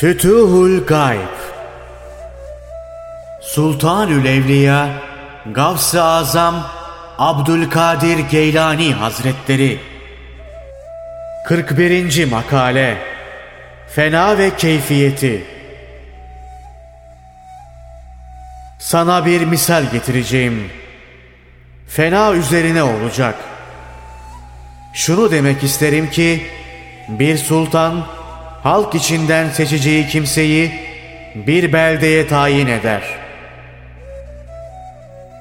Fütuhul Gayb Sultanül Evliya Gavs-ı Azam Abdülkadir Geylani Hazretleri 41. Makale Fena ve Keyfiyeti Sana bir misal getireceğim. Fena üzerine olacak. Şunu demek isterim ki bir sultan halk içinden seçeceği kimseyi bir beldeye tayin eder.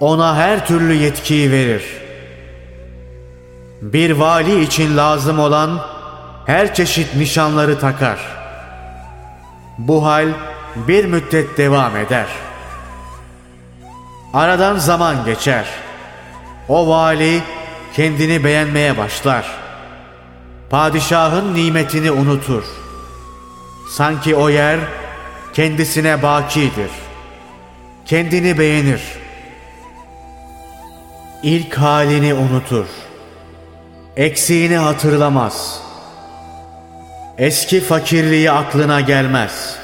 Ona her türlü yetkiyi verir. Bir vali için lazım olan her çeşit nişanları takar. Bu hal bir müddet devam eder. Aradan zaman geçer. O vali kendini beğenmeye başlar. Padişahın nimetini unutur. Sanki o yer kendisine bakidir. Kendini beğenir. İlk halini unutur. Eksiğini hatırlamaz. Eski fakirliği aklına gelmez.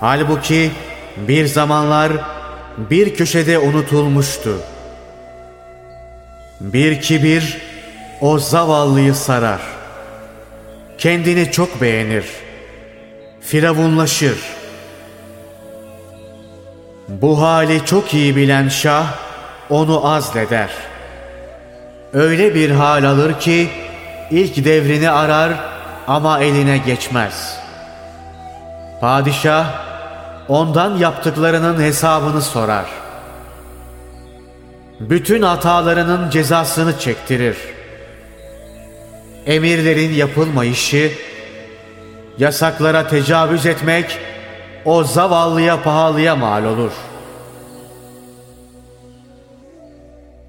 Halbuki bir zamanlar bir köşede unutulmuştu. Bir kibir o zavallıyı sarar. Kendini çok beğenir. Firavunlaşır. Bu hali çok iyi bilen şah onu azleder. Öyle bir hal alır ki ilk devrini arar ama eline geçmez. Padişah ondan yaptıklarının hesabını sorar. Bütün hatalarının cezasını çektirir. Emirlerin yapılmayışı, yasaklara tecavüz etmek o zavallıya pahalıya mal olur.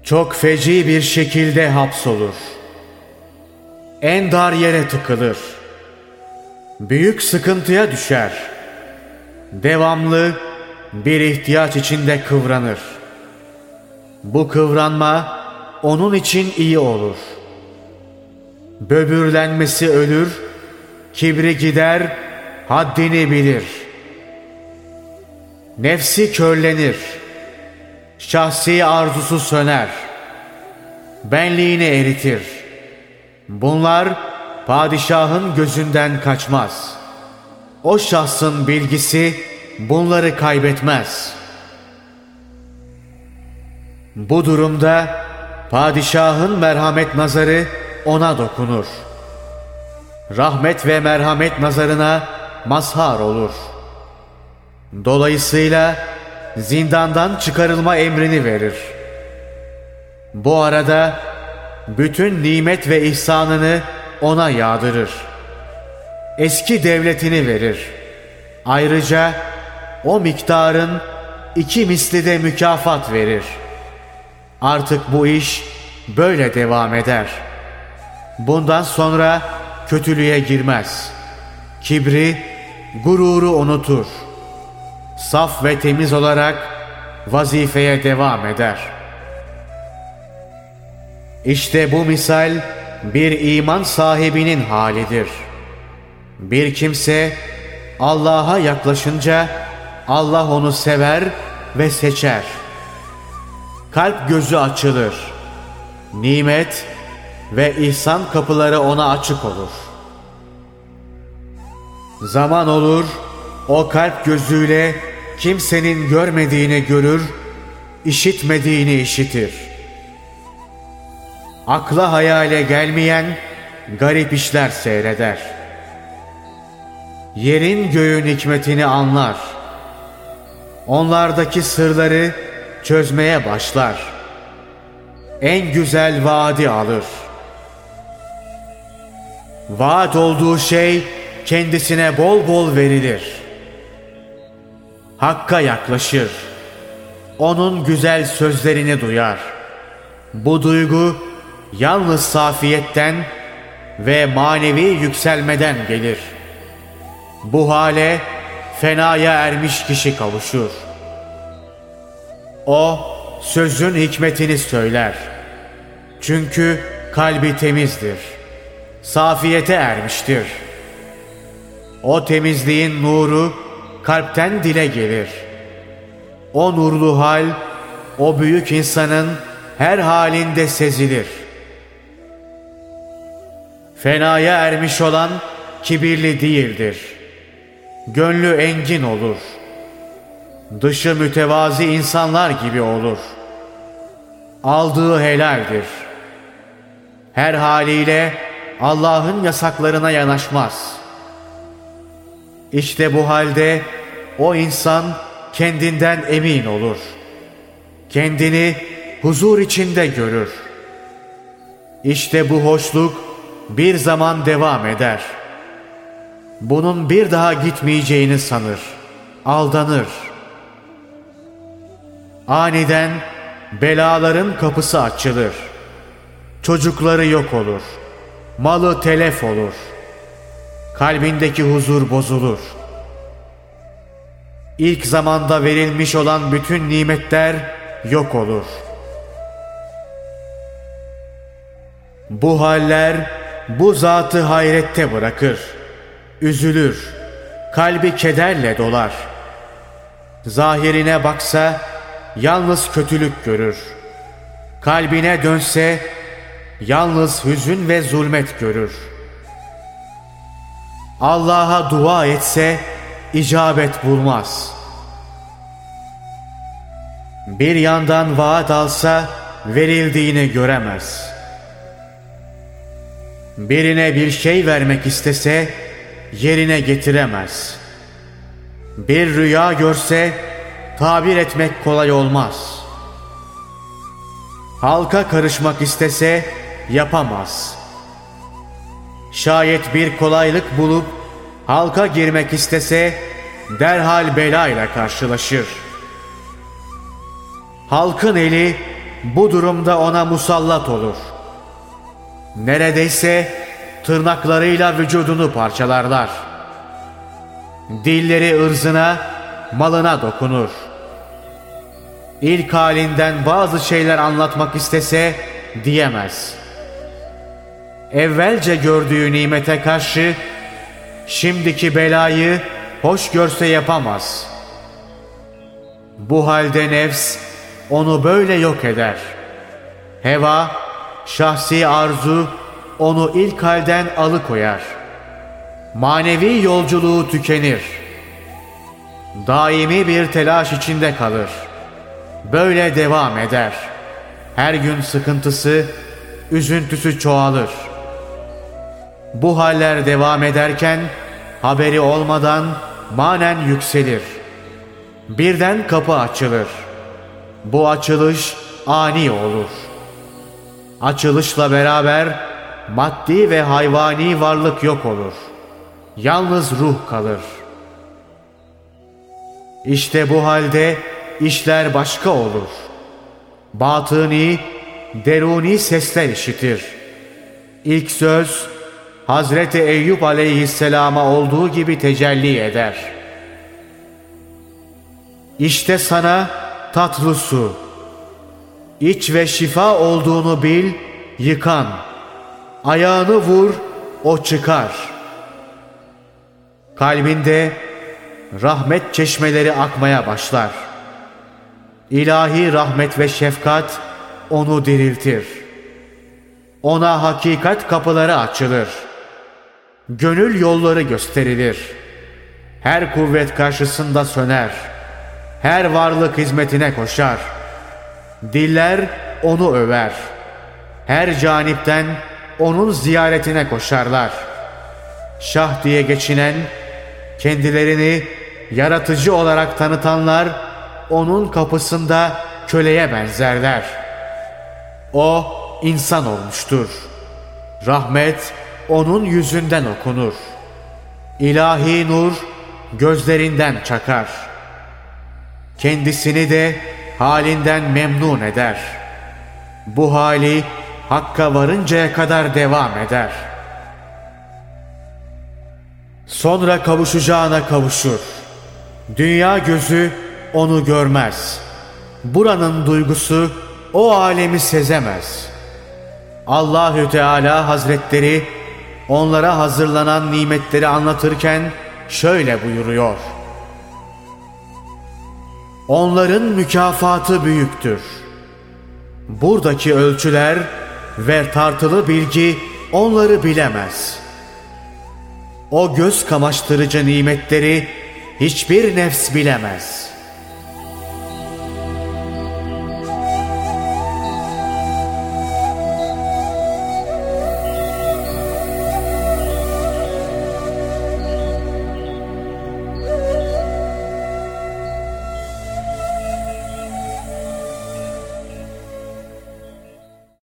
Çok feci bir şekilde hapsolur. En dar yere tıkılır. Büyük sıkıntıya düşer.'' devamlı bir ihtiyaç içinde kıvranır. Bu kıvranma onun için iyi olur. Böbürlenmesi ölür, kibri gider, haddini bilir. Nefsi körlenir, şahsi arzusu söner, benliğini eritir. Bunlar padişahın gözünden kaçmaz.'' o şahsın bilgisi bunları kaybetmez. Bu durumda padişahın merhamet nazarı ona dokunur. Rahmet ve merhamet nazarına mazhar olur. Dolayısıyla zindandan çıkarılma emrini verir. Bu arada bütün nimet ve ihsanını ona yağdırır.'' eski devletini verir. Ayrıca o miktarın iki misli de mükafat verir. Artık bu iş böyle devam eder. Bundan sonra kötülüğe girmez. Kibri, gururu unutur. Saf ve temiz olarak vazifeye devam eder. İşte bu misal bir iman sahibinin halidir.'' Bir kimse Allah'a yaklaşınca Allah onu sever ve seçer. Kalp gözü açılır. Nimet ve ihsan kapıları ona açık olur. Zaman olur, o kalp gözüyle kimsenin görmediğini görür, işitmediğini işitir. Akla hayale gelmeyen garip işler seyreder.'' yerin göğün hikmetini anlar. Onlardaki sırları çözmeye başlar. En güzel vaadi alır. Vaat olduğu şey kendisine bol bol verilir. Hakka yaklaşır. Onun güzel sözlerini duyar. Bu duygu yalnız safiyetten ve manevi yükselmeden gelir.'' Bu hale fenaya ermiş kişi kavuşur. O sözün hikmetini söyler. Çünkü kalbi temizdir. Safiyete ermiştir. O temizliğin nuru kalpten dile gelir. O nurlu hal o büyük insanın her halinde sezilir. Fenaya ermiş olan kibirli değildir. Gönlü engin olur. Dışı mütevazi insanlar gibi olur. Aldığı helaldir. Her haliyle Allah'ın yasaklarına yanaşmaz. İşte bu halde o insan kendinden emin olur. Kendini huzur içinde görür. İşte bu hoşluk bir zaman devam eder. Bunun bir daha gitmeyeceğini sanır. Aldanır. Aniden belaların kapısı açılır. Çocukları yok olur. Malı telef olur. Kalbindeki huzur bozulur. İlk zamanda verilmiş olan bütün nimetler yok olur. Bu haller bu zatı hayrette bırakır. Üzülür. Kalbi kederle dolar. Zahirine baksa yalnız kötülük görür. Kalbine dönse yalnız hüzün ve zulmet görür. Allah'a dua etse icabet bulmaz. Bir yandan vaat alsa verildiğini göremez. Birine bir şey vermek istese yerine getiremez. Bir rüya görse tabir etmek kolay olmaz. Halka karışmak istese yapamaz. Şayet bir kolaylık bulup halka girmek istese derhal belayla karşılaşır. Halkın eli bu durumda ona musallat olur. Neredeyse tırnaklarıyla vücudunu parçalarlar. Dilleri ırzına, malına dokunur. İlk halinden bazı şeyler anlatmak istese diyemez. Evvelce gördüğü nimete karşı şimdiki belayı hoş görse yapamaz. Bu halde nefs onu böyle yok eder. Heva, şahsi arzu onu ilk halden alıkoyar. Manevi yolculuğu tükenir. Daimi bir telaş içinde kalır. Böyle devam eder. Her gün sıkıntısı, üzüntüsü çoğalır. Bu haller devam ederken haberi olmadan manen yükselir. Birden kapı açılır. Bu açılış ani olur. Açılışla beraber maddi ve hayvani varlık yok olur. Yalnız ruh kalır. İşte bu halde işler başka olur. Batıni, deruni sesler işitir. İlk söz Hazreti Eyüp aleyhisselama olduğu gibi tecelli eder. İşte sana tatlı su, iç ve şifa olduğunu bil, yıkan, ayağını vur, o çıkar. Kalbinde rahmet çeşmeleri akmaya başlar. İlahi rahmet ve şefkat onu diriltir. Ona hakikat kapıları açılır. Gönül yolları gösterilir. Her kuvvet karşısında söner. Her varlık hizmetine koşar. Diller onu över. Her canipten onun ziyaretine koşarlar. Şah diye geçinen, kendilerini yaratıcı olarak tanıtanlar onun kapısında köleye benzerler. O insan olmuştur. Rahmet onun yüzünden okunur. İlahi nur gözlerinden çakar. Kendisini de halinden memnun eder. Bu hali Hakka varıncaya kadar devam eder. Sonra kavuşacağına kavuşur. Dünya gözü onu görmez. Buranın duygusu o alemi sezemez. Allahü Teala Hazretleri onlara hazırlanan nimetleri anlatırken şöyle buyuruyor. Onların mükafatı büyüktür. Buradaki ölçüler ve tartılı bilgi onları bilemez. O göz kamaştırıcı nimetleri hiçbir nefs bilemez.